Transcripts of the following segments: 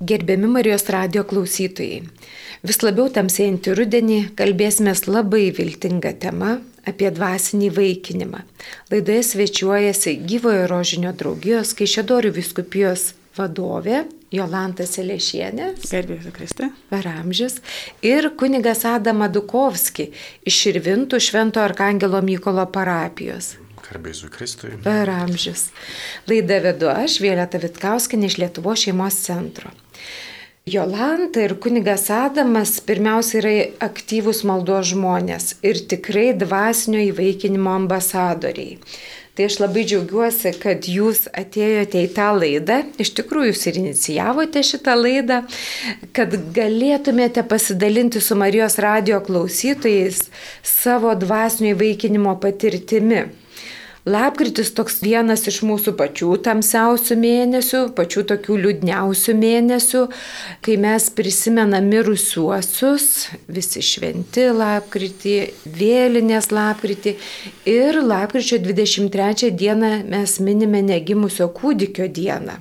Gerbiami Marijos radio klausytojai, vis labiau tamsėjantį rudenį kalbėsime labai viltingą temą apie dvasinį vaikinimą. Laidoje svečiuojasi gyvojo rožinio draugijos Kaišėdorių viskupijos vadovė Jolanta Selešienė. Gerbėjus Kristė. Per amžius. Ir kunigas Adama Dukovski iš Širvintų Švento Arkangelo Mykolo parapijos. Garbėsiu Kristui. Per amžius. Laidą vedu aš, Vėlėta Vitkauskinė iš Lietuvo šeimos centro. Jolanta ir kunigas Adamas pirmiausia yra aktyvūs maldos žmonės ir tikrai dvasinio įvaikinimo ambasadoriai. Tai aš labai džiaugiuosi, kad jūs atėjote į tą laidą, iš tikrųjų jūs ir inicijavote šitą laidą, kad galėtumėte pasidalinti su Marijos radio klausytojais savo dvasinio įvaikinimo patirtimi. Lapkritis toks vienas iš mūsų pačių tamsiausių mėnesių, pačių tokių liūdniausių mėnesių, kai mes prisimenam mirusiuosius, visi šventi lapkritį, vėlinės lapkritį ir lapkričio 23 dieną mes minime negimusio kūdikio dieną.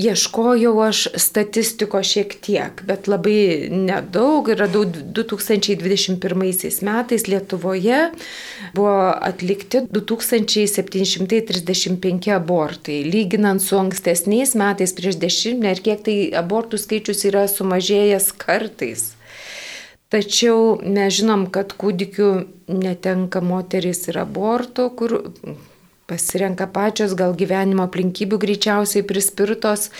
Ieškojau aš statistiko šiek tiek, bet labai nedaug. Radau 2021 metais Lietuvoje buvo atlikti 2735 abortai. Lyginant su ankstesniais metais prieš dešimtmetį, ir kiek tai abortų skaičius yra sumažėjęs kartais. Tačiau mes žinom, kad kūdikių netenka moteris ir aborto, kur pasirenka pačios, gal gyvenimo aplinkybių greičiausiai prispirtos.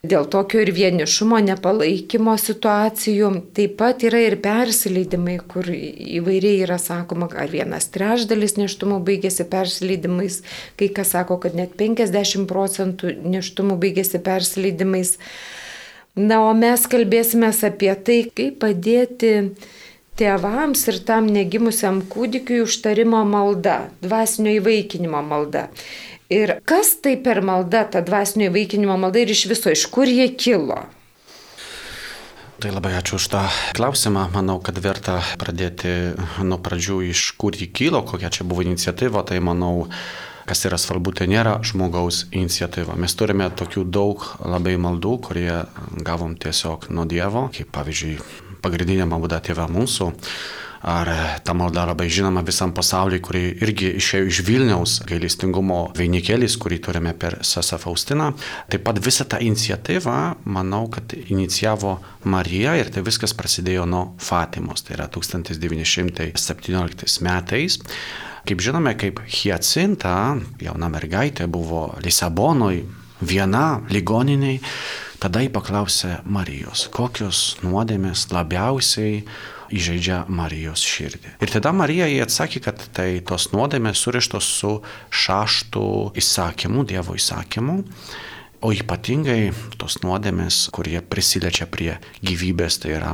Dėl tokio ir vienišumo, nepalaikymo situacijų taip pat yra ir persileidimai, kur įvairiai yra sakoma, ar vienas trečdalis neštumų baigėsi persileidimais, kai kas sako, kad net 50 procentų neštumų baigėsi persileidimais. Na, o mes kalbėsime apie tai, kaip padėti tėvams ir tam negimusiam kūdikiui užtarimo malda, dvasinio įvaikinimo malda. Ir kas tai per malda, ta dvasinio įvaikinimo malda ir iš viso, iš kur jie kilo? Tai labai ačiū už tą klausimą. Manau, kad verta pradėti nuo pradžių, iš kur jį kilo, kokia čia buvo iniciatyva. Tai manau, kas yra svarbu, tai nėra žmogaus iniciatyva. Mes turime tokių daug labai maldų, kurie gavom tiesiog nuo Dievo, kaip pavyzdžiui pagrindinė malda tėvė mūsų. Ar ta malda labai žinoma visam pasauliu, kuri irgi išėjo iš Vilniaus gailestingumo vainikėlis, kurį turime per Sasa Faustiną. Taip pat visą tą iniciatyvą, manau, kad inicijavo Marija ir tai viskas prasidėjo nuo Fatimos, tai yra 1917 metais. Kaip žinome, kaip Hyacinta, jauna mergaitė, buvo Lisabonoje viena ligoniniai Tada jį paklausė Marijos, kokios nuodėmės labiausiai įžeidžia Marijos širdį. Ir tada Marija jį atsakė, kad tai tos nuodėmės surištos su šaštų įsakymu, Dievo įsakymu. O ypatingai tos nuodėmės, kurie prisiliečia prie gyvybės, tai yra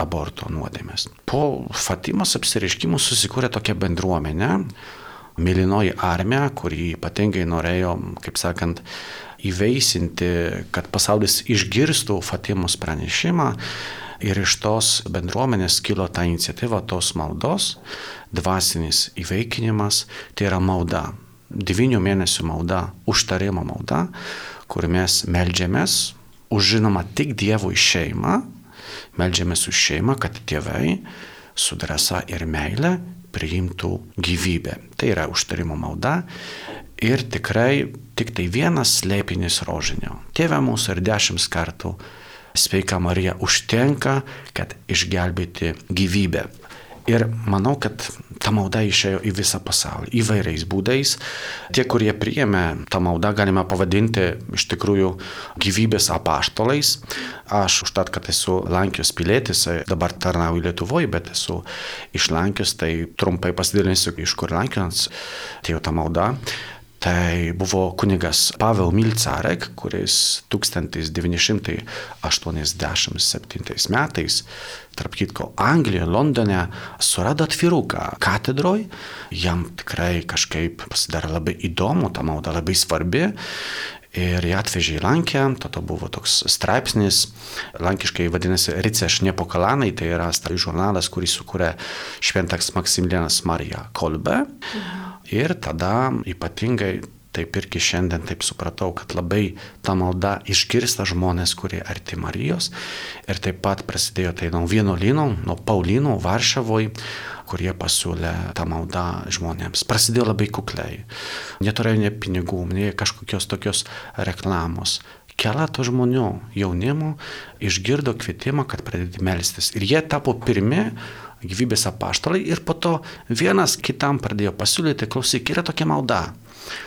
aborto nuodėmės. Po Fatimos apsireiškimų susikūrė tokia bendruomenė, Milinoji armija, kuri ypatingai norėjo, kaip sakant, įveisinti, kad pasaulis išgirstų Fatimos pranešimą. Ir iš tos bendruomenės kilo ta iniciatyva tos maldos, dvasinis įveikinimas, tai yra malda, devynių mėnesių malda, užtarimo malda, kur mes melžiamės už žinoma tik Dievui šeimą, melžiamės už šeimą, kad tėvai su drąsa ir meile priimtų gyvybę. Tai yra užtarimo malda ir tikrai tik tai vienas slėpinis rožinio. Tėve mūsų ir dešimt kartų sveika Marija užtenka, kad išgelbėti gyvybę. Ir manau, kad ta malda išėjo į visą pasaulį įvairiais būdais. Tie, kurie priėmė tą maldą, galime pavadinti iš tikrųjų gyvybės apaštalais. Aš užtat, kad esu Lankijos pilietis, dabar tarnauju Lietuvoje, bet esu iš Lankijos, tai trumpai pasidalinsiu, iš kur Lankijos atėjo ta malda. Tai buvo kunigas Pavel Milcarek, kuris 1987 metais, tarp kitko, Anglijoje, Londone surado atviruką katedroj. Jam tikrai kažkaip pasidarė labai įdomu, ta malda labai svarbi. Ir ją atvežė į Lankę, tada buvo toks straipsnis, lankiškai vadinasi Riceš Nepokalanai, tai yra žurnalas, kurį sukūrė šventas Maksimilianas Marija Kolbe. Mhm. Ir tada ypatingai taip irgi šiandien taip supratau, kad labai ta malda išgirsta žmonės, kurie arti Marijos. Ir taip pat prasidėjo tai nuo vieno lino, nuo Paulino Varšavoje kurie pasiūlė tą maldą žmonėms. Prasidėjo labai kukliai. Neturėjo ne pinigų, ne kažkokios tokios reklamos. Keletą žmonių, jaunimo, išgirdo kvietimą, kad pradėti melstis. Ir jie tapo pirmi gyvybės apaštalai ir po to vienas kitam pradėjo pasiūlyti, klausyk, yra tokia malda.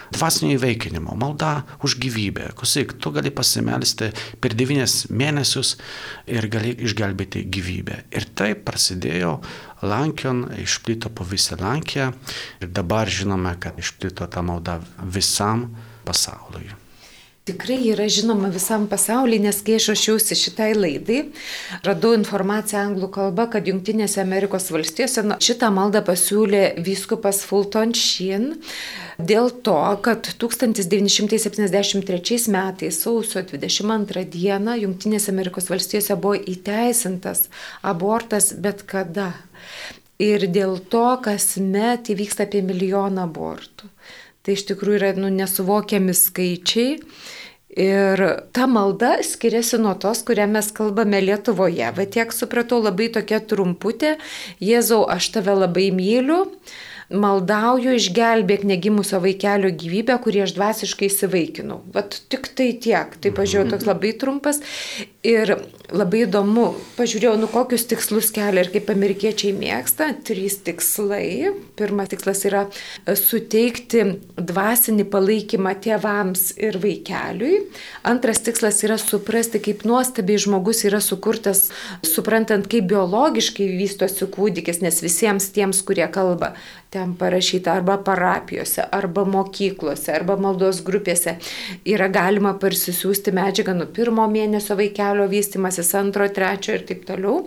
Dvasinio įveikinimo, malda už gyvybę. Klausyk, tu gali pasimelsti per devynis mėnesius ir gali išgelbėti gyvybę. Ir taip prasidėjo Lankion, išplito po visą Lankiją ir dabar žinome, kad išplito ta malda visam pasauliui tikrai yra žinoma visam pasauliu, nes kai aš ruošiausi šitai laidai, radau informaciją anglų kalba, kad Junktinėse Amerikos valstijose šitą maldą pasiūlė vyskupas Fulton Sheen dėl to, kad 1973 metais sausio 22 dieną Junktinėse Amerikos valstijose buvo įteisintas abortas bet kada. Ir dėl to kasmet įvyksta apie milijoną abortų. Tai iš tikrųjų yra nu, nesuvokiami skaičiai. Ir ta malda skiriasi nuo tos, kurią mes kalbame Lietuvoje. Va tiek supratau, labai tokia trumputė. Jėzau, aš tave labai myliu maldauju išgelbėk negimusio vaikelio gyvybę, kurį aš dvasiškai įsivaikinau. Vat tik tai tiek. Tai pažiūrėjau, toks labai trumpas. Ir labai įdomu, pažiūrėjau, nu kokius tikslus kelia ir kaip amerikiečiai mėgsta. Trys tikslai. Pirmas tikslas yra suteikti dvasinį palaikymą tėvams ir vaikeliui. Antras tikslas yra suprasti, kaip nuostabiai žmogus yra sukurtas, suprantant, kaip biologiškai vystosi kūdikis, nes visiems tiems, kurie kalba ten parašyta arba parapijose, arba mokyklose, arba maldos grupėse yra galima parsisiųsti medžiagą nuo pirmo mėnesio vaikelio vystimasis, antro, trečio ir taip toliau.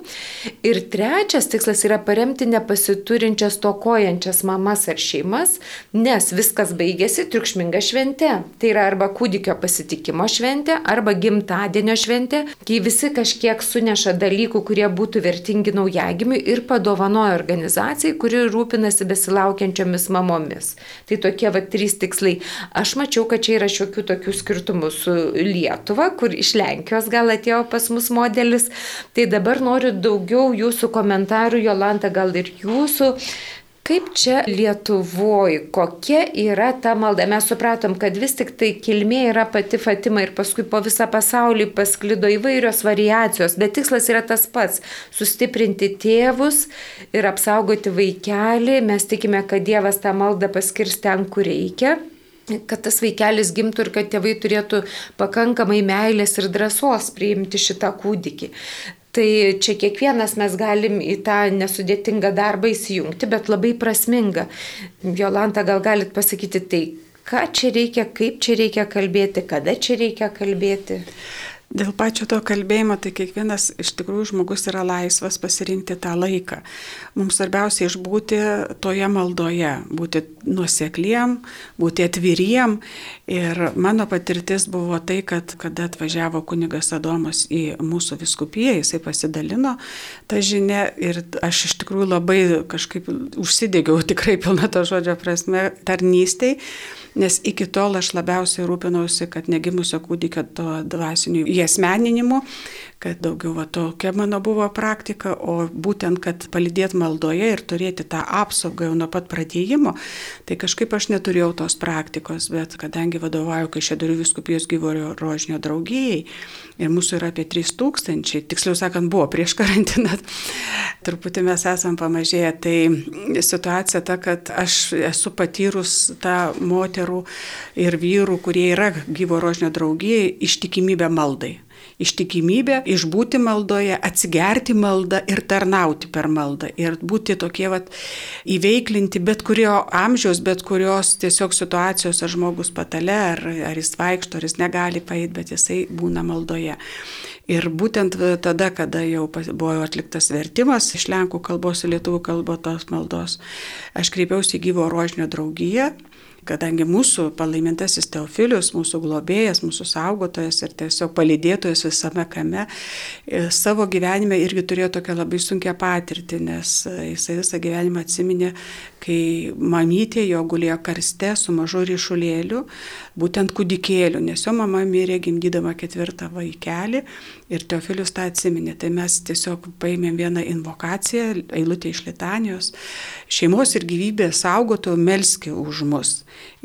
Ir trečias tikslas yra paremti nepasiturinčias, tokojančias mamas ar šeimas, nes viskas baigėsi triukšminga švente. Tai yra arba kūdikio pasitikimo šventė, arba gimtadienio šventė, kai visi kažkiek suneša dalykų, kurie būtų vertingi naujagimiui ir padovanoja organizacijai, kuri rūpinasi besi besilaukiančiomis mamomis. Tai tokie va trys tikslai. Aš mačiau, kad čia yra šiokių tokių skirtumų su Lietuva, kur iš Lenkijos gal atėjo pas mus modelis. Tai dabar noriu daugiau jūsų komentarų, Jolanta, gal ir jūsų Kaip čia Lietuvoje, kokia yra ta malda? Mes supratom, kad vis tik tai kilmė yra pati Fatima ir paskui po visą pasaulį pasklido įvairios variacijos, bet tikslas yra tas pats - sustiprinti tėvus ir apsaugoti vaikelį. Mes tikime, kad Dievas tą maldą paskirs ten, kur reikia kad tas vaikelis gimtų ir kad tėvai turėtų pakankamai meilės ir drąsos priimti šitą kūdikį. Tai čia kiekvienas mes galim į tą nesudėtingą darbą įsijungti, bet labai prasminga. Jolanta, gal galit pasakyti tai, ką čia reikia, kaip čia reikia kalbėti, kada čia reikia kalbėti? Dėl pačio to kalbėjimo, tai kiekvienas iš tikrųjų žmogus yra laisvas pasirinkti tą laiką. Mums svarbiausia išbūti toje maldoje, būti nuosekliem, būti atviriem. Ir mano patirtis buvo tai, kad kada atvažiavo kunigas Adomas į mūsų viskupiją, jisai pasidalino tą žinę ir aš iš tikrųjų labai kažkaip užsidėgiau tikrai pilna to žodžio prasme tarnystėj. Nes iki tol aš labiausiai rūpinausi, kad negimusio kūdikio to dvasinių įesmeninimu, kad daugiau va tokia mano buvo praktika, o būtent, kad palidėt maldoje ir turėti tą apsaugą jau nuo pat pradėjimo, tai kažkaip aš neturėjau tos praktikos, bet kadangi vadovauju Kaišėdarių viskupijos gyvorio rožinio draugijai ir mūsų yra apie 3000, tiksliau sakant, buvo prieš karantiną, truputį mes esam pamažėję, tai situacija ta, kad aš esu patyrus tą moterų ir vyrų, kurie yra gyvo rožinio draugijai, ištikimybę maldai ištikimybė, išbūti maldoje, atsigerti maldą ir tarnauti per maldą. Ir būti tokie vat, įveiklinti bet kurio amžiaus, bet kurios tiesiog situacijos, ar žmogus patale, ar, ar jis vaikšto, ar jis negali paėti, bet jisai būna maldoje. Ir būtent tada, kada jau buvo atliktas vertimas iš lenkų kalbos į lietuvių kalbą tos maldos, aš kreipiausi į gyvo rožinio draugiją kadangi mūsų palaimintasis Teofilius, mūsų globėjas, mūsų saugotojas ir tiesiog palidėtojas visame kame, e, savo gyvenime irgi turėjo tokią labai sunkę patirtį, nes e, jisai visą gyvenimą atsiminė, kai mamytė jo gulėjo karste su mažu ryšulėliu, būtent kūdikėliu, nes jo mama mirė gimdydama ketvirtą vaikelį ir Teofilius tą atsiminė. Tai mes tiesiog paėmėm vieną invokaciją, eilutę iš litanijos, šeimos ir gyvybės saugotų melski už mus.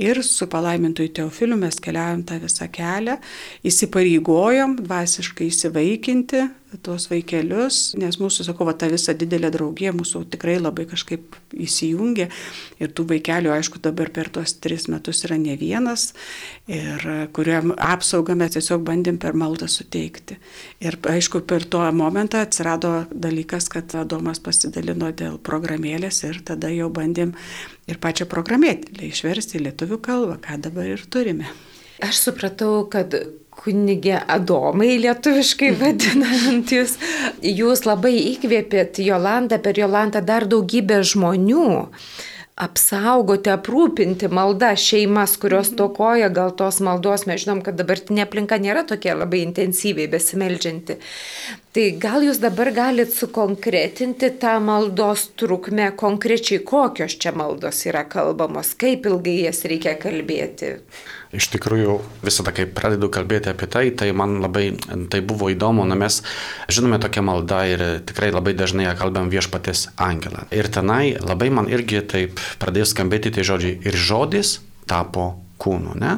Ir su palaimintojų Teofiliu mes keliavom tą visą kelią, įsipareigojom dvasiškai įsivaikinti tuos vaikelius, nes mūsų, sakau, va, ta visa didelė draugija mūsų tikrai labai kažkaip įsijungia ir tų vaikelių, aišku, dabar per tuos tris metus yra ne vienas ir kuriam apsaugą mes tiesiog bandėm per maldą suteikti. Ir aišku, per tuo momentą atsirado dalykas, kad Adomas pasidalino dėl programėlės ir tada jau bandėm ir pačią programėlę išversti į lietuvių kalbą, ką dabar ir turime. Aš supratau, kad kunigė Adomai lietuviškai vadinant jūs, jūs labai įkvėpėt Jolantą, per Jolantą dar daugybę žmonių apsaugoti, aprūpinti maldą šeimas, kurios tokoja gal tos maldos. Mes žinom, kad dabartinė aplinka nėra tokia labai intensyviai besimeldžianti. Tai gal jūs dabar galit sukonkretinti tą maldos trukmę, konkrečiai kokios čia maldos yra kalbamos, kaip ilgai jas reikia kalbėti. Iš tikrųjų, visada, kai pradedu kalbėti apie tai, tai man labai tai buvo įdomu, na mes žinome tokią maldą ir tikrai labai dažnai ją kalbam viešpatės angelą. Ir tenai labai man irgi taip pradėjo skambėti tie žodžiai ir žodis tapo kūnu, ne?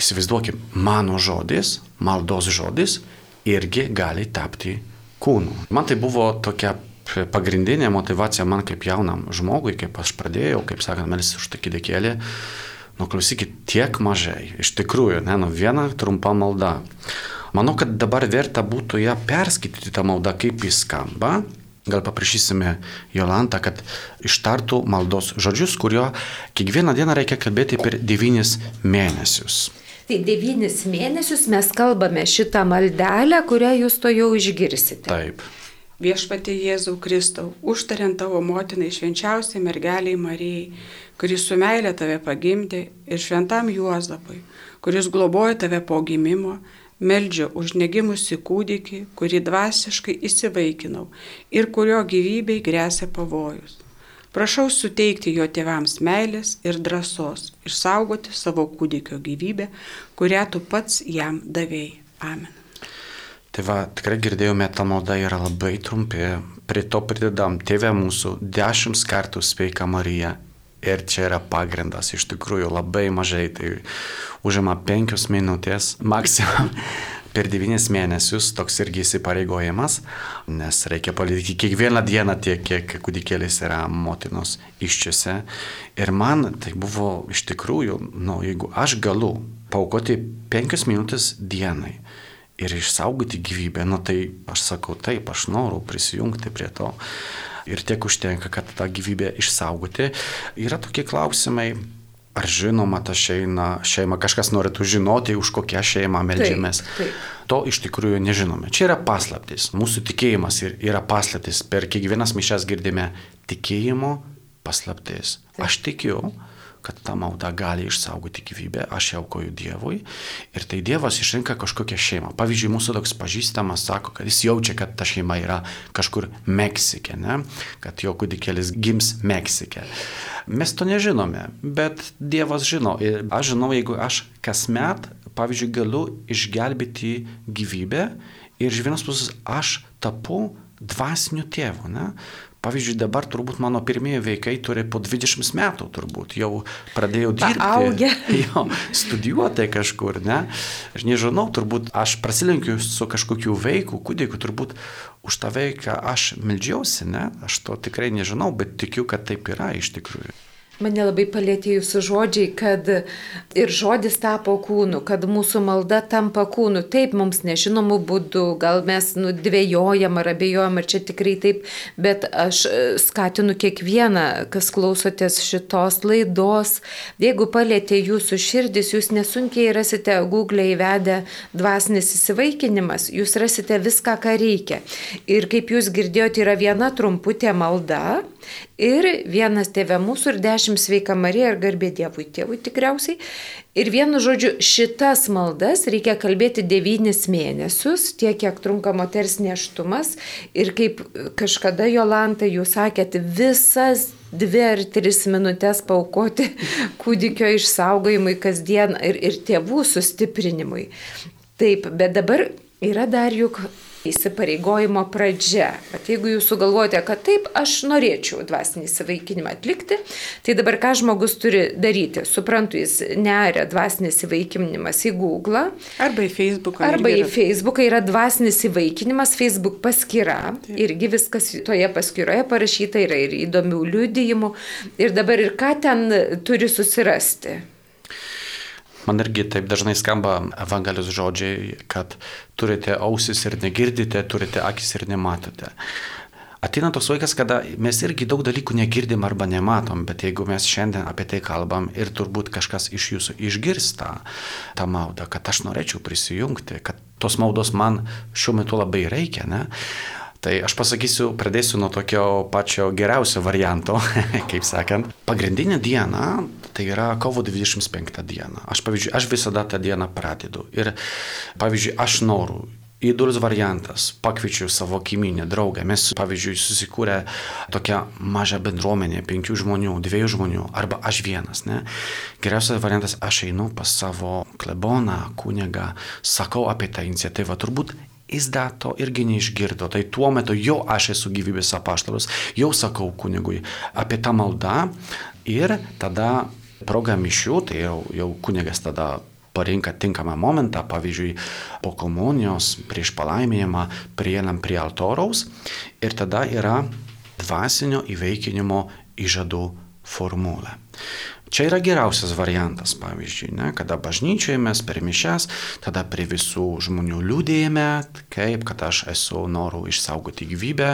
Įsivaizduokim, mano žodis, maldos žodis irgi gali tapti kūnu. Man tai buvo tokia pagrindinė motivacija man kaip jaunam žmogui, kaip aš pradėjau, kaip sakant, melis už tą kidekėlį Nu, klausykit, tiek mažai. Iš tikrųjų, ne, nu, viena trumpa malda. Manau, kad dabar verta būtų ją perskaityti tą maldą, kaip jis skamba. Gal paprašysime Jolantą, kad ištartų maldos žodžius, kurio kiekvieną dieną reikia kalbėti per devynis mėnesius. Tai devynis mėnesius mes kalbame šitą maldelę, kurią jūs to jau išgirsite. Taip. Viešpatė Jėzau Kristau, užtariant tavo motinai švenčiausiai mergeliai Marijai, kuris su meilė tave pagimdė, ir šventam Juozapui, kuris globoja tave po gimimo, meldžiu už negimusi kūdikį, kurį dvasiškai įsivaikinau ir kurio gyvybei grėsia pavojus. Prašau suteikti jo tėvams meilės ir drąsos, išsaugoti savo kūdikio gyvybę, kurią tu pats jam davėjai. Amen. Tai va, tikrai girdėjome, ta malda yra labai trumpi. Prie to pridedam tėvę mūsų dešimt kartų sveika Marija. Ir čia yra pagrindas, iš tikrųjų labai mažai, tai užima penkios minutės maksimum. Per devynis mėnesius toks irgi įsipareigojimas, nes reikia palydėti kiekvieną dieną tiek, kiek kūdikėlis yra motinos iščiose. Ir man tai buvo iš tikrųjų, nu, jeigu aš galiu paukoti penkias minutės dienai, ir išsaugoti gyvybę, nu tai aš sakau taip, aš noriu prisijungti prie to. Ir tiek užtenka, kad tą gyvybę išsaugoti. Yra tokie klausimai, ar žinoma ta šeima, šeima kažkas norėtų žinoti, už kokią šeimą melžiamės. Taip, taip. To iš tikrųjų nežinome. Čia yra paslaptis. Mūsų tikėjimas yra paslaptis. Per kiekvienas mišes girdime tikėjimo paslaptis. Taip. Aš tikiu, kad ta malda gali išsaugoti gyvybę, aš ją aukoju Dievui ir tai Dievas išrinka kažkokią šeimą. Pavyzdžiui, mūsų toks pažįstamas sako, kad jis jaučia, kad ta šeima yra kažkur Meksike, ne? kad jo kūdikėlis gims Meksike. Mes to nežinome, bet Dievas žino ir aš žinau, jeigu aš kasmet, pavyzdžiui, galiu išgelbėti gyvybę ir iš vienos pusės aš tapu dvasiniu tėvu. Ne? Pavyzdžiui, dabar turbūt mano pirmieji vaikai turi po 20 metų, turbūt jau pradėjau dirbti. Augę. Jo, studijuoti kažkur, ne? Aš nežinau, turbūt aš prasilenkiu su kažkokiu vaiku, kūdikiu, turbūt už tą vaiką aš meldžiausi, ne? Aš to tikrai nežinau, bet tikiu, kad taip yra iš tikrųjų. Mane labai palėtė jūsų žodžiai, kad ir žodis tapo kūnu, kad mūsų malda tampa kūnu. Taip, mums nežinomų būdų, gal mes nudvėjojam ar abejojam, ar čia tikrai taip, bet aš e, skatinu kiekvieną, kas klausotės šitos laidos. Jeigu palėtė jūsų širdis, jūs nesunkiai rasite Google įvedę dvasinis įsivaikinimas, jūs rasite viską, ką reikia. Ir kaip jūs girdėjote, yra viena trumputė malda ir vienas tėvė mūsų ir dešimt sveika Marija ir garbė Dievui, tėvui tikriausiai. Ir vienu žodžiu, šitas maldas reikia kalbėti devynis mėnesius, tiek kiek trunka moters neštumas. Ir kaip kažkada Jolanta jūs sakėte, visas dvi ar tris minutės paukoti kūdikio išsaugojimui kasdien ir, ir tėvų sustiprinimui. Taip, bet dabar yra dar juk įsipareigojimo pradžia. Bet jeigu jūs sugalvojate, kad taip, aš norėčiau dvasinį įsivaikinimą atlikti, tai dabar ką žmogus turi daryti? Suprantu, jis neria dvasinis įvaikinimas į Google. Arba į Facebook. Arba į Facebook yra dvasinis įvaikinimas, Facebook paskyra. Taip. Irgi viskas toje paskyroje parašyta yra ir įdomių liudijimų. Ir dabar ir ką ten turi susirasti? Man irgi taip dažnai skamba Evangelijos žodžiai, kad turite ausis ir negirdite, turite akis ir nematote. Ateina toks laikas, kada mes irgi daug dalykų negirdim arba nematom, bet jeigu mes šiandien apie tai kalbam ir turbūt kažkas iš jūsų išgirsta tą maudą, kad aš norėčiau prisijungti, kad tos maudos man šiuo metu labai reikia, ne? Tai aš pasakysiu, pradėsiu nuo tokio pačio geriausio varianto, kaip sakant. Pagrindinė diena tai yra kovo 25 diena. Aš, pavyzdžiui, aš visada tą dieną pradedu. Ir, pavyzdžiui, aš noriu Įdurs variantas, pakviečiu savo kiminę, draugą, mes, pavyzdžiui, susikūrė tokią mažą bendruomenę, penkių žmonių, dviejų žmonių, arba aš vienas, ne. Geriausias variantas, aš einu pas savo kleboną, kunigą, sakau apie tą iniciatyvą, turbūt jis dar to irgi neišgirdo. Tai tuo metu jau aš esu gyvybės apaštalas, jau sakau kunigui apie tą maldą ir tada proga mišių, tai jau, jau kunigas tada parinka tinkamą momentą, pavyzdžiui, po komunijos, prieš palaiminimą, prieinam prie altoriaus ir tada yra dvasinio įveikinimo įžadų formulė. Čia yra geriausias variantas, pavyzdžiui, ne, kada bažnyčioje mes per mišes, tada prie visų žmonių liūdėjame, kaip, kad aš esu noru išsaugoti gyvybę,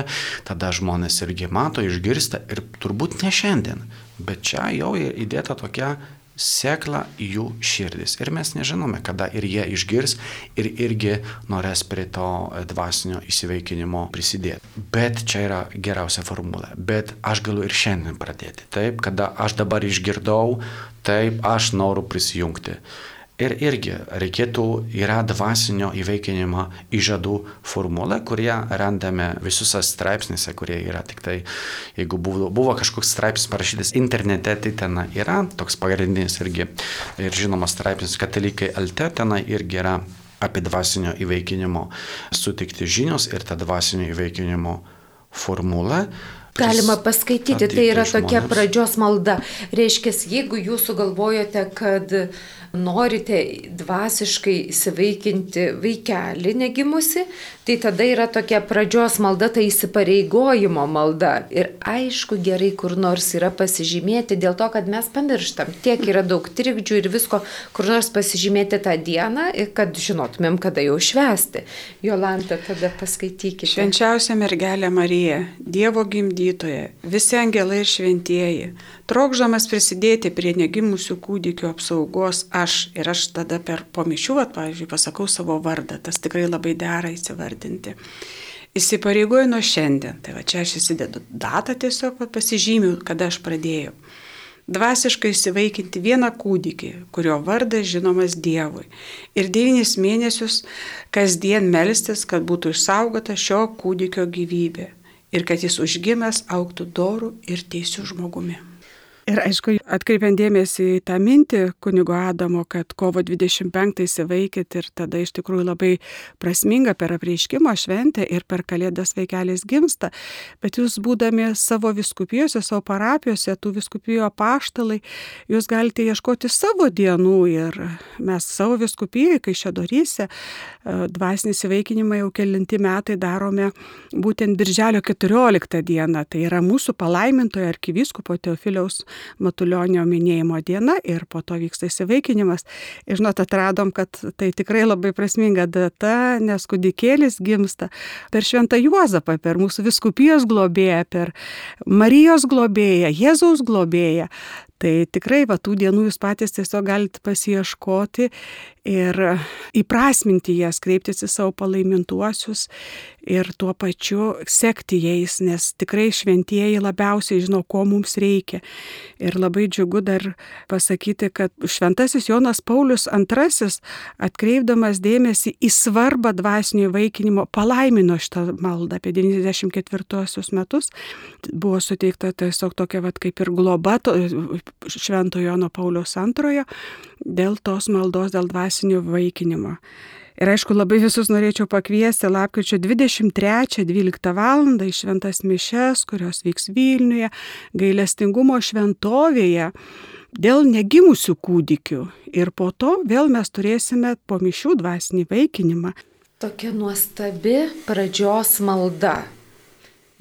tada žmonės irgi mato, išgirsta ir turbūt ne šiandien, bet čia jau įdėta tokia sėkla į jų širdis. Ir mes nežinome, kada ir jie išgirs ir irgi norės prie to dvasinio įsiveikinimo prisidėti. Bet čia yra geriausia formulė. Bet aš galiu ir šiandien pradėti. Taip, kada aš dabar išgirdau, taip aš noriu prisijungti. Ir irgi reikėtų, yra dvasinio įveikinimo įžadų formulė, kurie randame visuose straipsnėse, kurie yra tik tai, jeigu buvo, buvo kažkoks straipsnis parašytas internete, tai ten yra toks pagrindinis irgi. Ir žinoma straipsnis katalikai LT ten irgi yra apie dvasinio įveikinimo sutikti žinios ir tą dvasinio įveikinimo formulę. Galima paskaityti, tai yra tokia pradžios malda. Reiškia, jeigu jūs sugalvojote, kad norite dvasiškai įsivaikinti vaikelį negimusi, tai tada yra tokia pradžios malda, tai įsipareigojimo malda. Ir aišku, gerai kur nors yra pasižymėti dėl to, kad mes pamirštam. Tiek yra daug trikdžių ir visko, kur nors pasižymėti tą dieną, kad žinotumėm, kada jau švesti. Jolanta, tada paskaitykite. Švenčiausia mergelė Marija, Dievo gimdytoja, visi angelai ir šventieji trokšdamas prisidėti prie negimusių kūdikių apsaugos aš ir aš tada per pomišių, pavyzdžiui, pasakau savo vardą, tas tikrai labai dera įsivardinti. Įsipareigoju nuo šiandien, tai va čia aš įsidedu datą tiesiog pasižymiu, kada aš pradėjau. Dvasiškai įsivaikinti vieną kūdikį, kurio vardas žinomas Dievui. Ir devynis mėnesius kasdien melstis, kad būtų išsaugota šio kūdikio gyvybė. Ir kad jis užgimęs auktų dorų ir teisių žmogumi. Ir aišku, atkreipiant dėmesį į tą mintį kunigo Adamo, kad kovo 25 įsivaikit ir tada iš tikrųjų labai prasminga per apreiškimo šventę ir per kalėdas vaikelis gimsta, bet jūs būdami savo viskupijose, savo parapijose, tų viskupijų paštalai, jūs galite ieškoti savo dienų ir mes savo viskupijoje, kai šedoryse, dvasinį įsivaikinimą jau kelinti metai darome būtent birželio 14 dieną, tai yra mūsų palaimintojo arkivyskupo Teofiliaus Matulionio minėjimo diena ir po to vyksta įsivaikinimas. Ir žinot, atradom, kad tai tikrai labai prasminga data, nes kudikėlis gimsta per Šventą Juozapą, per mūsų viskupijos globėją, per Marijos globėją, Jėzaus globėją. Tai tikrai va tų dienų jūs patys tiesiog galite pasieškoti ir įprasminti jas, kreiptis į savo palaimintuosius ir tuo pačiu sekti jais, nes tikrai šventieji labiausiai žino, ko mums reikia. Ir labai džiugu dar pasakyti, kad šventasis Jonas Paulius II atkreipdamas dėmesį į svarbą dvasinio įvaikinimo palaimino šitą maldą apie 94 metus. Buvo suteikta tiesiog tokia vat, kaip ir globa šventojo Jono Paulius II dėl tos maldos, dėl dvasinio vaikinimo. Ir aišku, labai visus norėčiau pakviesti lapkričio 23-12 val. į šventas mišes, kurios vyks Vilniuje, gailestingumo šventovėje dėl negimusių kūdikių. Ir po to vėl mes turėsime po mišių dvasinį vaikinimą. Tokia nuostabi pradžios malda.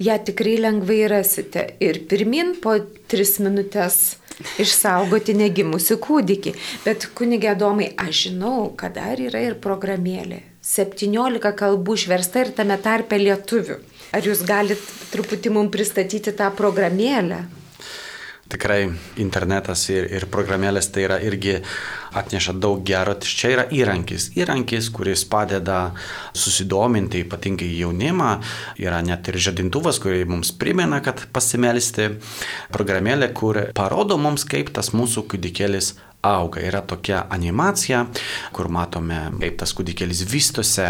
Ja tikrai lengvai rasite. Ir pirmin po tris minutės išsaugoti negimusi kūdikį. Bet kunigė Domai, aš žinau, kad dar yra ir programėlė. 17 kalbų išversta ir tame tarpe lietuvių. Ar jūs galite truputį mums pristatyti tą programėlę? Tikrai internetas ir, ir programėlės tai yra irgi atneša daug gero. Čia yra įrankis. Įrankis, kuris padeda susidominti ypatingai jaunimą. Yra net ir žadintuvas, kurį mums primena, kad pasimelsti. Programėlė, kur parodo mums, kaip tas mūsų kūdikėlis auga. Yra tokia animacija, kur matome, kaip tas kūdikėlis vystosi.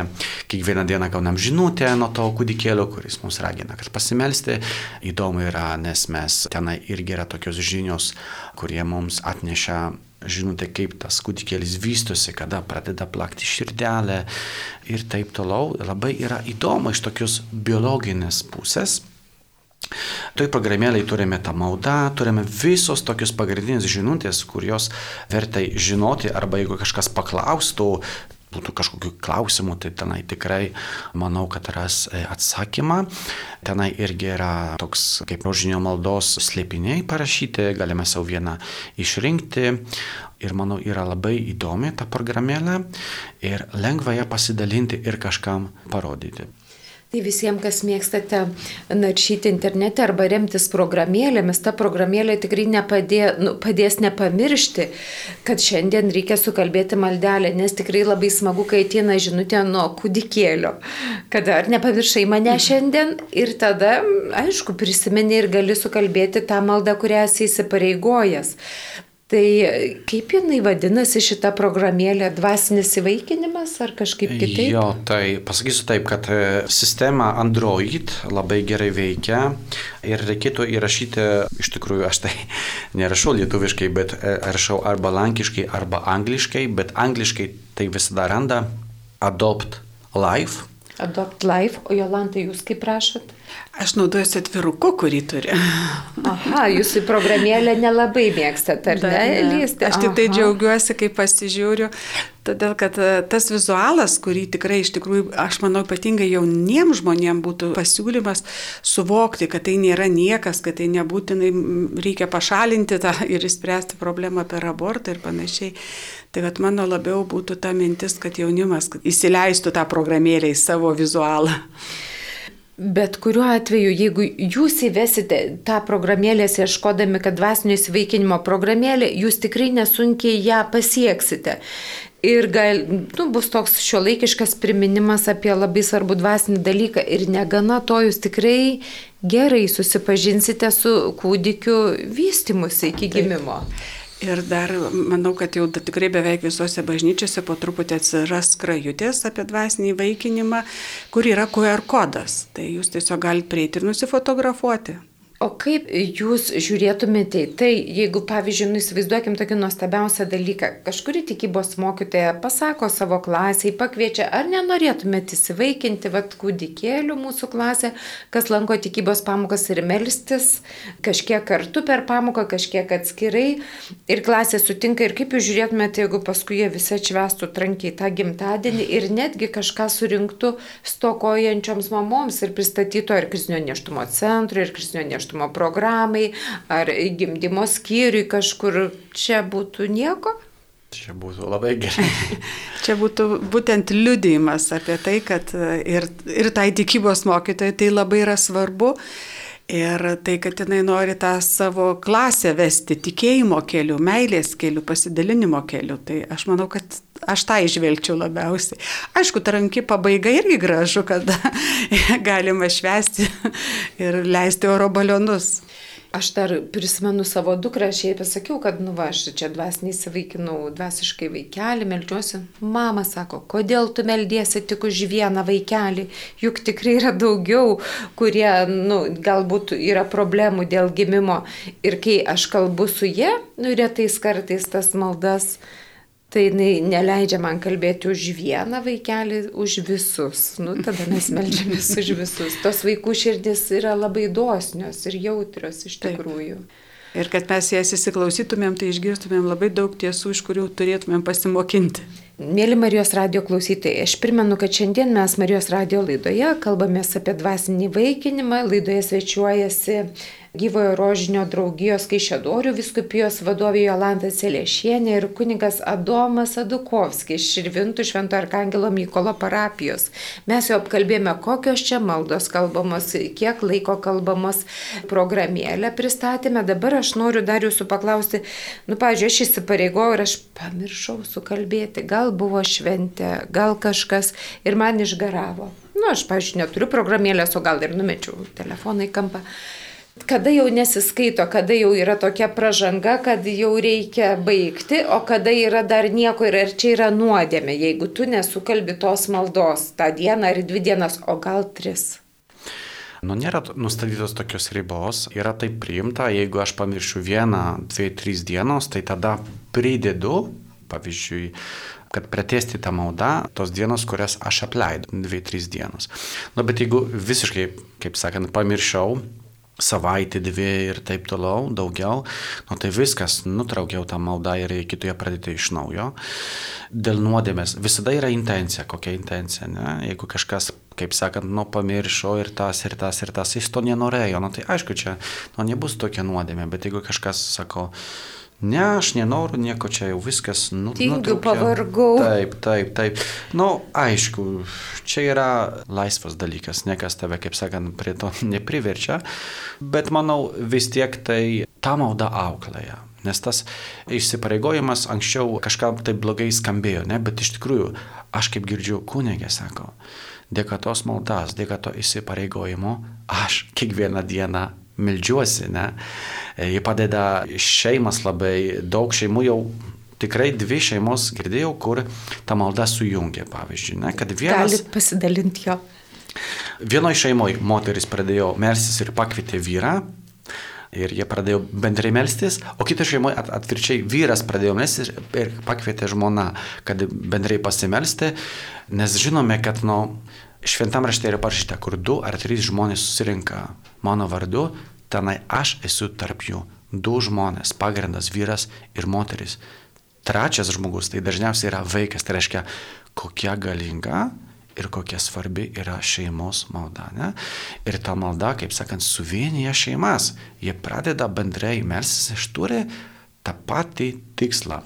Kiekvieną dieną gaunam žinutę nuo to kūdikėlio, kuris mums ragina, kad pasimelsti. Įdomu yra, nes mes tenai irgi yra tokios žinios, kurie mums atneša žinutė, kaip tas kūdikėlis vystosi, kada pradeda plakti širdelę ir taip toliau. Labai yra įdomu iš tokios biologinės pusės. Toj programėlėje turime tą maldą, turime visos tokios pagrindinės žinutės, kurios vertai žinoti, arba jeigu kažkas paklaustų, būtų kažkokių klausimų, tai tenai tikrai manau, kad ras e, atsakymą. Tenai irgi yra toks kaip rožinio maldos slėpiniai parašyti, galime savo vieną išrinkti. Ir manau, yra labai įdomi ta programėlė ir lengva ją pasidalinti ir kažkam parodyti. Tai visiems, kas mėgstate naršyti internete arba remtis programėlėmis, ta programėlė tikrai nepadė, nu, padės nepamiršti, kad šiandien reikia sukalbėti maldelę, nes tikrai labai smagu, kai ateina žinutė nuo kūdikėlio, kad ar nepamiršai mane šiandien ir tada, aišku, prisimeni ir gali sukalbėti tą maldą, kurią esi įsipareigojęs. Tai kaip jinai vadinasi šita programėlė, dvasinis įvaikinimas ar kažkaip kitaip? Jo, tai pasakysiu taip, kad e, sistema Android labai gerai veikia ir reikėtų įrašyti, iš tikrųjų aš tai nerašau lietuviškai, bet e, rašau arba lankiškai, arba angliškai, bet angliškai tai visada randa Adopt Life. Adopt Life, o Jolantai jūs kaip prašot? Aš naudojuosi atviruku, kurį turi. Aha, jūs į programėlę nelabai mėgstate, ar ne, lysti? Aš tik tai džiaugiuosi, kai pasižiūriu, todėl kad e, tas vizualas, kurį tikrai iš tikrųjų, aš manau, ypatingai jauniems žmonėms būtų pasiūlymas suvokti, kad tai nėra niekas, kad tai nebūtinai reikia pašalinti tą ir įspręsti problemą per abortą ir panašiai. Tai vad mano labiau būtų ta mintis, kad jaunimas įsileistų tą programėlę į savo vizualą. Bet kuriuo atveju, jeigu jūs įvesite tą programėlės ieškodami, kad dvasinio įsivaikinimo programėlė, jūs tikrai nesunkiai ją pasieksite. Ir gal, nu, bus toks šiuolaikiškas priminimas apie labai svarbų dvasinį dalyką. Ir negana to, jūs tikrai gerai susipažinsite su kūdikiu vystimusi iki gimimo. Taip. Ir dar manau, kad jau tikrai beveik visose bažnyčiose po truputį atsiras krajutės apie dvasinį vaikinimą, kur yra QR kodas. Tai jūs tiesiog galite prieiti ir nusifotografuoti. O kaip jūs žiūrėtumėte į tai, jeigu, pavyzdžiui, nu, įsivaizduokim tokį nuostabiausią dalyką, kažkuri tikybos mokytoja pasako savo klasiai, pakviečia, ar nenorėtumėte įsivaikinti, vad, kūdikėlių mūsų klasė, kas lanko tikybos pamokas ir melstis, kažkiek kartu per pamoką, kažkiek atskirai, ir klasė sutinka, ir kaip jūs žiūrėtumėte, jeigu paskui jie visi atšvestų trankiai tą gimtadienį ir netgi kažką surinktų stokojančioms mamoms ir pristatytų ar krizinio neštumo centrui, ir krizinio neštumo neštumo programai ar gimdymo skyriui kažkur čia būtų nieko? Čia būtų labai gerai. Čia būtų būtent liudijimas apie tai, kad ir, ir tai tikybos mokytojai tai labai yra svarbu. Ir tai, kad jinai nori tą savo klasę vesti tikėjimo keliu, meilės keliu, pasidalinimo keliu. Tai aš manau, kad aš tą išvelgčiau labiausiai. Aišku, ta ranki pabaiga irgi gražu, kad galima švesti ir leisti oro balionus. Aš dar prisimenu savo dukrą, aš jai pasakiau, kad, nu, va, aš čia dvasiniai įsivaikinau, dvasiškai vaikelį, melčiuosi. Mama sako, kodėl tu meldiesi tik už vieną vaikelį, juk tikrai yra daugiau, kurie, nu, galbūt yra problemų dėl gimimo. Ir kai aš kalbu su jie, nu, retais kartais tas maldas Tai jinai neleidžia man kalbėti už vieną vaikelį, už visus. Nu, tada mes melžiamės už visus. Tos vaikų širdis yra labai dosnios ir jautrios iš tikrųjų. Taip. Ir kad mes jas įsiklausytumėm, tai išgirstumėm labai daug tiesų, iš kurių turėtumėm pasimokinti. Mėly Marijos radio klausytojai, aš primenu, kad šiandien mes Marijos radio laidoje kalbamės apie dvasinį vaikinimą. Laidoje svečiuojasi gyvojo rožinio draugijos Kaišėdorių viskupijos vadovė Jolanta Celiešienė ir kunigas Adomas Adukovskis Širvintų Švento Arkangelo Mykolo parapijos. Mes jau apkalbėjome, kokios čia maldos kalbamos, kiek laiko kalbamos programėlę pristatėme. Dabar aš noriu dar jūsų paklausti, nu, pažiūrėjau, aš įsipareigojau ir aš pamiršau sukalbėti, gal buvo šventė, gal kažkas ir man išgaravo. Nu, aš, pažiūrėjau, neturiu programėlės, o gal ir numečiau telefoną į kampą kada jau nesiskaito, kada jau yra tokia pažanga, kad jau reikia baigti, o kada yra dar nieko ir ar čia yra nuodėmė, jeigu tu nesukalbi tos maldos tą dieną ar dvi dienas, o gal tris. Nu, nėra nustatytos tokios ribos, yra taip priimta, jeigu aš pamiršiu vieną, dvi, trys dienos, tai tada pridedu, pavyzdžiui, kad pratesti tą maldą, tos dienos, kurias aš apleidau, dvi, trys dienos. Nu, bet jeigu visiškai, kaip sakant, pamiršau, savaitę, dvi ir taip toliau, daugiau, nu tai viskas, nutraukiau tą maldą ir kitoje pradėti iš naujo. Dėl nuodėmės visada yra intencija, kokia intencija, ne? Jeigu kažkas, kaip sakant, nu pamiršo ir tas, ir tas, ir tas, jis to nenorėjo, nu tai aišku, čia, nu nebus tokia nuodėmė, bet jeigu kažkas sako, Ne, aš nenoriu nieko čia jau viskas. Nu, Tingiu, pavargau. Taip, taip, taip. Na, nu, aišku, čia yra laisvas dalykas, niekas tave, kaip sakant, prie to nepriverčia, bet manau vis tiek tai ta malda auklėja. Nes tas išsipareigojimas anksčiau kažkam taip blogai skambėjo, ne? bet iš tikrųjų, aš kaip girdžiu, kunigė sako, dėka tos maldas, dėka to įsipareigojimo, aš kiekvieną dieną meldžiuosi, ne? Ji padeda šeimas labai, daug šeimų jau tikrai dvi šeimos girdėjau, kur ta malda sujungia, pavyzdžiui, ne? kad vienas... Galit pasidalinti jo. Vienoje šeimoje moteris pradėjo melstis ir pakvietė vyrą. Ir jie pradėjo bendrai melstis, o kitoje šeimoje at, atvirčiai vyras pradėjo melstis ir pakvietė žmoną, kad bendrai pasimelsti, nes žinome, kad nu, šventam rašte yra parašyta, kur du ar trys žmonės susirinka mano vardu, tenai aš esu tarp jų. Du žmonės, pagrindas vyras ir moteris. Trečias žmogus tai dažniausiai yra vaikas, tai reiškia, kokia galinga ir kokia svarbi yra šeimos malda. Ne? Ir ta malda, kaip sakant, suvienyje šeimas. Jie pradeda bendrai melsis, iš turi tą patį tikslą.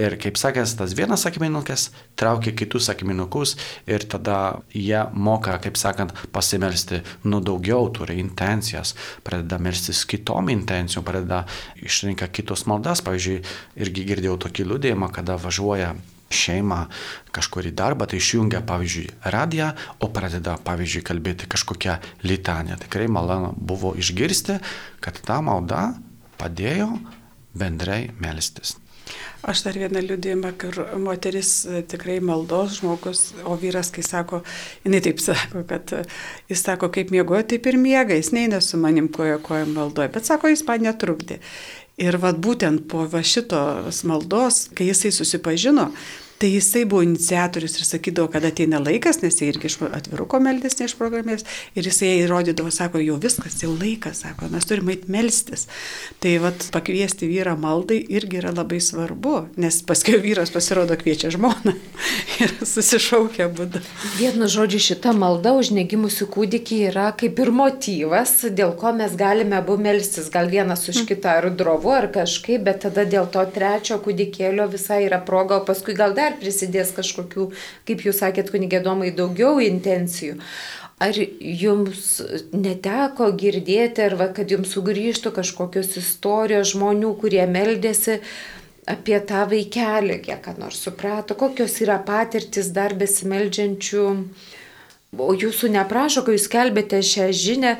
Ir kaip sakęs, tas vienas akmenukas traukia kitus akmenukus ir tada jie moka, kaip sakant, pasimelsti, nu daugiau turi intencijas, pradeda melstis kitom intencijom, pradeda išrinka kitos maldas. Pavyzdžiui, irgi girdėjau tokį liūdėjimą, kada važiuoja šeima kažkurį darbą, tai išjungia, pavyzdžiui, radiją, o pradeda, pavyzdžiui, kalbėti kažkokią litanę. Tikrai malonu buvo išgirsti, kad ta malda padėjo bendrai melstis. Aš dar vieną liūdėjimą, kur moteris e, tikrai maldos žmogus, o vyras, kai sako, jinai taip sako, kad e, jis sako, kaip mėgoja, taip ir miega, jis neina su manim koja koja maldoja, bet sako, jis man netrukdė. Ir vad būtent po va šitos maldos, kai jisai susipažino, Tai jisai buvo iniciatorius ir sakydavo, kad ateina laikas, nes jie irgi iš atviruko meldės, ne iš programės. Ir jisai įrodydavo, sako, jau viskas, jau laikas, sako, mes turime eit melstis. Tai vat pakviesti vyrą maldai irgi yra labai svarbu, nes paskui vyras pasirodo kviečia žmoną ir susišaukia būdu. Vienu žodžiu, šita malda už negimusių kūdikį yra kaip ir motyvas, dėl ko mes galime abu melstis, gal vienas už mm. kitą ar drovu ar kažkaip, bet tada dėl to trečio kūdikėlio visai yra proga, o paskui gal dar dar prisidės kažkokių, kaip jūs sakėt, kunigėdomai, daugiau intencijų. Ar jums neteko girdėti, ar va, kad jums sugrįžtų kažkokios istorijos žmonių, kurie meldėsi, apie tą vaikelį, kiek nors suprato, kokios yra patirtis dar besimeldžiančių O jūsų neprašo, kai jūs kelbėte šią žinę,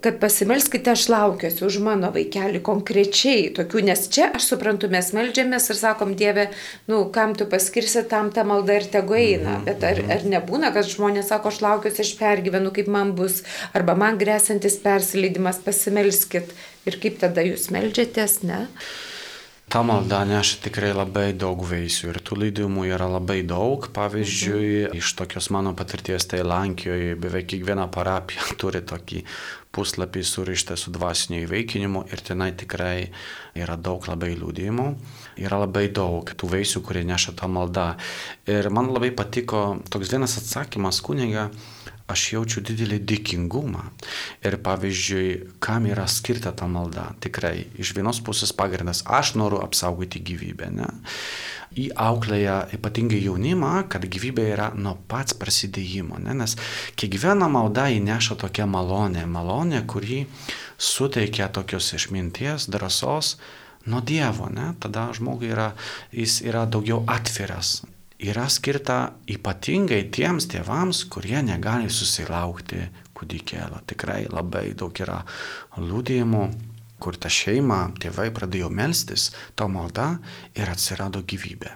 kad pasimelskite, aš laukiuosi už mano vaikelį konkrečiai tokių, nes čia aš suprantu, mes melžiamės ir sakom, Dieve, nu, kam tu paskirsi, tam ta malda ir tegu eina. Mhm, Bet ar, mhm. ar nebūna, kad žmonės sako, aš laukiuosi, aš pergyvenu, kaip man bus, arba man grėsantis persileidimas, pasimelskit. Ir kaip tada jūs melžiatės, ne? Ta malda neša tikrai labai daug vaisių ir tų leidimų yra labai daug. Pavyzdžiui, mhm. iš tokios mano patirties tai Lankijoje beveik kiekviena parapija turi tokį puslapį surištą su dvasiniu įveikinimu ir tenai tikrai yra daug labai liūdėjimų, yra labai daug tų vaisių, kurie neša tą maldą. Ir man labai patiko toks vienas atsakymas kuniga aš jaučiu didelį dėkingumą. Ir pavyzdžiui, kam yra skirta ta malda? Tikrai, iš vienos pusės pagrindas, aš noriu apsaugoti gyvybę. Ne? Į auklėje ypatingai jaunimą, kad gyvybė yra nuo pats prasidėjimo. Ne? Nes kiekviena malda įneša tokią malonę, malonę, kuri suteikia tokios išminties, drąsos nuo Dievo. Ne? Tada žmogui yra, jis yra daugiau atviras yra skirta ypatingai tiems tėvams, kurie negali susilaukti kūdikėlio. Tikrai labai daug yra liūdėjimų, kur ta šeima, tėvai pradėjo melstis, to malda ir atsirado gyvybė.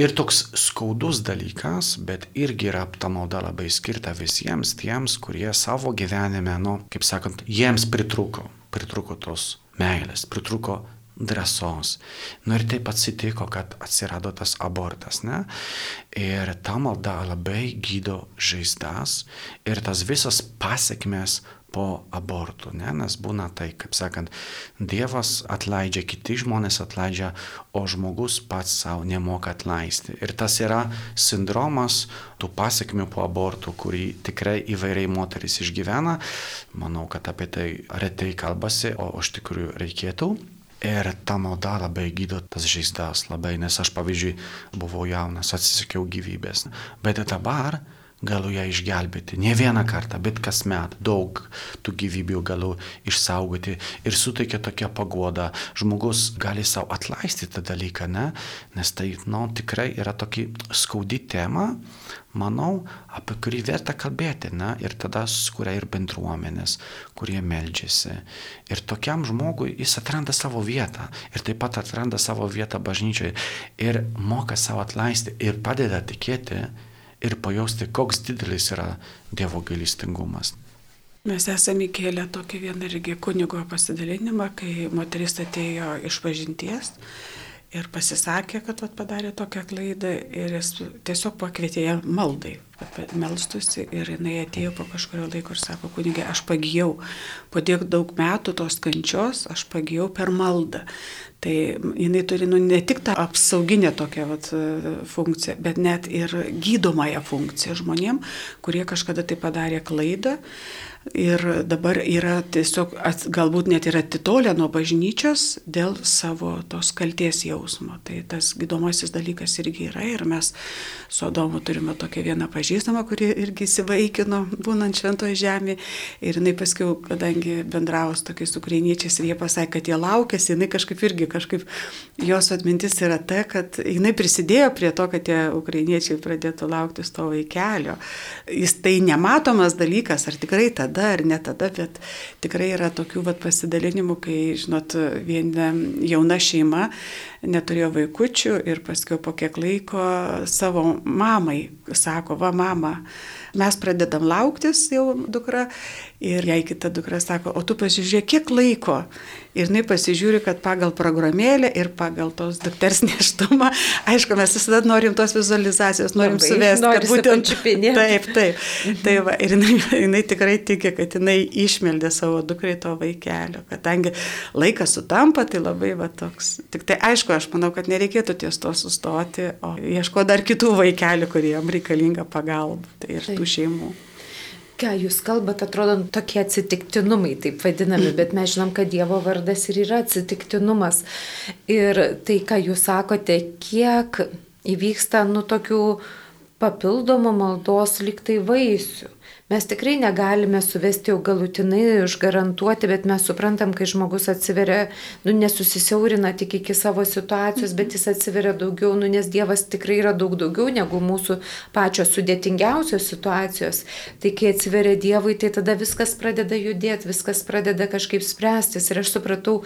Ir toks skaudus dalykas, bet irgi yra ta malda labai skirta visiems tiems, kurie savo gyvenime, nu, kaip sakant, jiems pritruko, pritruko tos meilės, pritruko drąsos. Nu ir taip atsitiko, kad atsirado tas abortas, ne? Ir ta malda labai gydo žaizdas ir tas visas pasiekmes po abortų, ne? nes būna tai, kaip sakant, Dievas atleidžia, kiti žmonės atleidžia, o žmogus pats savo nemoka atleisti. Ir tas yra sindromas tų pasiekmių po abortų, kurį tikrai įvairiai moteris išgyvena. Manau, kad apie tai retai kalbasi, o iš tikrųjų reikėtų. Ir ta malda labai gydo tas žaizdas, labai, nes aš pavyzdžiui buvau jaunas, atsisakiau gyvybės. Bet dabar galiu ją išgelbėti. Ne vieną kartą, bet kasmet daug tų gyvybių galiu išsaugoti ir suteikia tokia pagoda. Žmogus gali savo atleisti tą dalyką, ne? nes tai nu, tikrai yra tokia skaudi tema, manau, apie kurį verta kalbėti. Ne? Ir tada sukuria ir bendruomenės, kurie meldžiasi. Ir tokiam žmogui jis atranda savo vietą ir taip pat atranda savo vietą bažnyčioje ir moka savo atleisti ir padeda tikėti ir pajausti, koks didelis yra Dievo gailestingumas. Mes esame įkėlę tokį vieną irgi kunigo pasidalinimą, kai moteris atėjo iš pažinties ir pasisakė, kad vat, padarė tokią klaidą ir jis tiesiog pakvietė ją maldai, melstusi ir jinai atėjo po kažkurio laiko ir sako, kunigė, aš pagijau, po tiek daug metų tos kančios aš pagijau per maldą. Tai jinai turi nu, ne tik tą apsauginę tokią vat, funkciją, bet net ir gydomąją funkciją žmonėm, kurie kažkada tai padarė klaidą ir dabar yra tiesiog galbūt net yra atitolę nuo bažnyčios dėl savo tos kalties jausmo. Tai tas gydomasis dalykas irgi yra ir mes su Adomu turime tokią vieną pažįstamą, kuri irgi įsivaikino, būnant šventoje žemėje. Ir jinai paskui, kadangi bendravo su tokiais ukrainiečiais ir jie pasakė, kad jie laukėsi, jinai kažkaip irgi, kažkaip jos atmintis yra ta, kad jinai prisidėjo prie to, kad tie ukrainiečiai pradėtų laukti to vaikelio. Jis tai nematomas dalykas, ar tikrai tada tada ar ne tada, bet tikrai yra tokių vat, pasidalinimų, kai, žinot, viena jauna šeima neturėjo vaikučių ir paskui po kiek laiko savo mamai sako, va mama, mes pradedam lauktis jau dukra ir jai kita dukra sako, o tu pasižiūrėk, kiek laiko Ir jinai pasižiūri, kad pagal programėlę ir pagal tos dukters neštumą, aišku, mes visada norim tos vizualizacijos, norim Labai, suvesti, kad būtent čipinė. Taip, taip. Tai va, ir jinai, jinai tikrai tiki, kad jinai išmeldė savo dukrai to vaikelio. Kadangi laikas sutampa, tai labai va toks. Tik tai aišku, aš manau, kad nereikėtų ties to sustoti, o ieško dar kitų vaikelių, kuriem reikalinga pagalba. Tai ir taip. tų šeimų ką jūs kalbate, atrodo tokie atsitiktinumai, taip vadinami, bet mes žinom, kad Dievo vardas ir yra atsitiktinumas. Ir tai, ką jūs sakote, kiek įvyksta nu tokių papildomų maldos liktai vaisių. Mes tikrai negalime suvesti jau galutinai, užgarantuoti, bet mes suprantam, kai žmogus atsiveria, nu, nesusisiaurina tik iki savo situacijos, bet jis atsiveria daugiau, nu, nes Dievas tikrai yra daug daugiau negu mūsų pačios sudėtingiausios situacijos. Tai kai atsiveria Dievui, tai tada viskas pradeda judėti, viskas pradeda kažkaip spręstis. Ir aš supratau,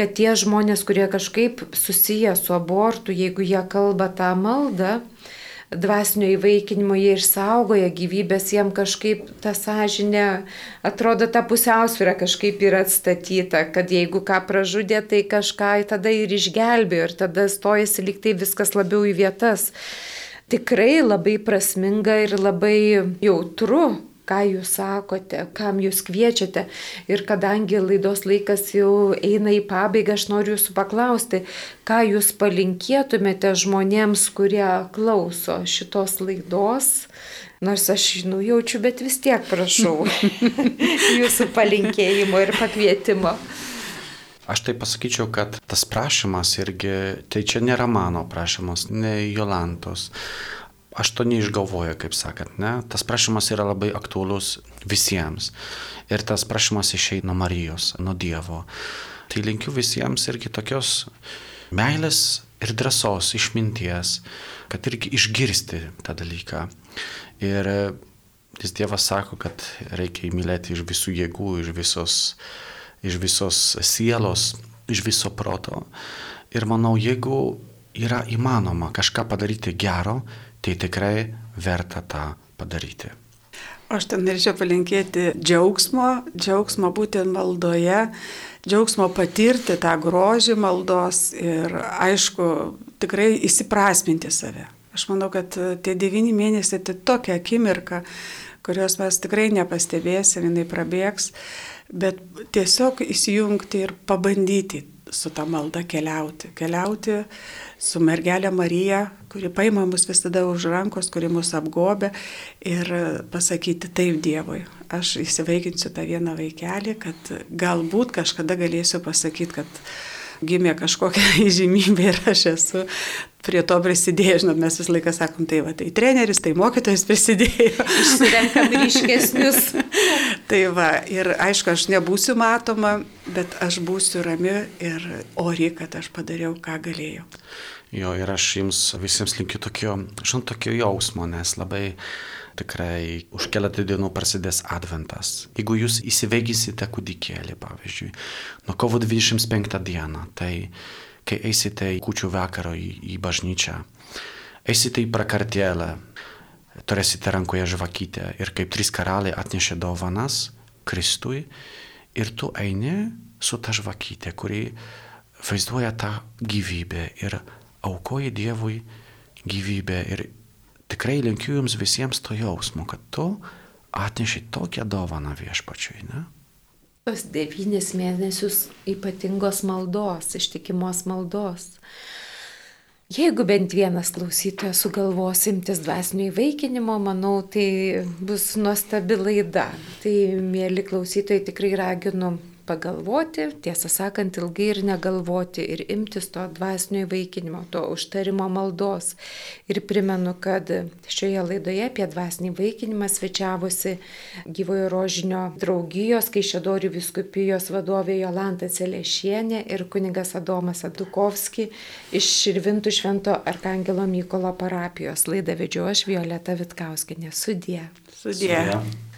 kad tie žmonės, kurie kažkaip susiję su abortu, jeigu jie kalba tą maldą, dvasinio įvaikinimo jie išsaugoja gyvybės, jiem kažkaip ta sąžinė, atrodo, ta pusiausvyrą kažkaip yra atstatyta, kad jeigu ką pražudė, tai kažką tada ir išgelbėjo ir tada stojasi liktai viskas labiau į vietas. Tikrai labai prasminga ir labai jautru ką jūs sakote, kam jūs kviečiate. Ir kadangi laidos laikas jau eina į pabaigą, aš noriu jūsų paklausti, ką jūs palinkėtumėte žmonėms, kurie klauso šitos laidos. Nors aš nujaučiu, bet vis tiek prašau jūsų palinkėjimo ir pakvietimo. Aš tai pasakyčiau, kad tas prašymas irgi, tai čia nėra mano prašymas, ne Jolantos aš to neišgalvoju, kaip sakant, ne? Tas prašymas yra labai aktuolus visiems. Ir tas prašymas išeina nuo Marijos, nuo Dievo. Tai linkiu visiems irgi tokios meilės ir drąsos, išminties, kad irgi išgirsti tą dalyką. Ir jis Dievas sako, kad reikia įmylėti iš visų jėgų, iš visos, iš visos sielos, iš viso proto. Ir manau, jeigu yra įmanoma kažką padaryti gero, tai tikrai verta tą padaryti. Aš ten norėčiau palinkėti džiaugsmo, džiaugsmo būti maldoje, džiaugsmo patirti tą grožį maldos ir aišku, tikrai įsiprasminti save. Aš manau, kad tie devyni mėnesiai tai tokia akimirka, kurios mes tikrai nepastebėsim, jinai prabėgs, bet tiesiog įsijungti ir pabandyti su tą maldą keliauti. Keliauti su mergelė Marija, kuri paima mus visada už rankos, kuri mus apgobė ir pasakyti taip Dievui. Aš įsivaikinsiu tą vieną vaikelį, kad galbūt kažkada galėsiu pasakyti, kad gimė kažkokia įžymybė ir aš esu prie to prisidėjęs, žinot, mes visą laiką sakom, tai va, tai treneris, tai mokytojas prisidėjo. Išsirenkam ryškesnius. tai va, ir aišku, aš nebūsiu matoma, bet aš būsiu rami ir ori, kad aš padariau, ką galėjau. Jo, ir aš jums visiems linkiu tokio, žinot, tokio jausmo, nes labai tikrai už keletą dienų prasidės adventas. Jeigu jūs įsiveigysite kūdikėlį, pavyzdžiui, nuo kovo 25 dieną, tai kai eisite į kučių vakarą į, į bažnyčią, eisite į prakartėlę, turėsite rankoje žvakytę ir kaip trys karaliai atnešė dovanas Kristui ir tu eini su ta žvakytė, kuri vaizduoja tą gyvybę ir aukoji Dievui gyvybę ir tikrai linkiu jums visiems to jausmo, kad tu atneši tokią dovaną viešpačiui, ne? Tos devynis mėnesius ypatingos maldos, ištikimos maldos. Jeigu bent vienas klausytojas sugalvos imtis dvasinio įvaikinimo, manau, tai bus nuostabi laida. Tai, mėly klausytojai, tikrai raginu pagalvoti, tiesą sakant, ilgai ir negalvoti ir imtis to dvasinio įvaikinimo, to užtarimo maldos. Ir primenu, kad šioje laidoje apie dvasinį įvaikinimą svečiavosi gyvojo rožinio draugijos, Kaišėdorių viskupijos vadovė Jolanta Celešienė ir kunigas Adomas Adukovski iš Širvintų Švento Arkangelo Mykolo parapijos. Laidą vedžiu aš Violeta Vitkauskinė. Sudie. Sudie. Sudie.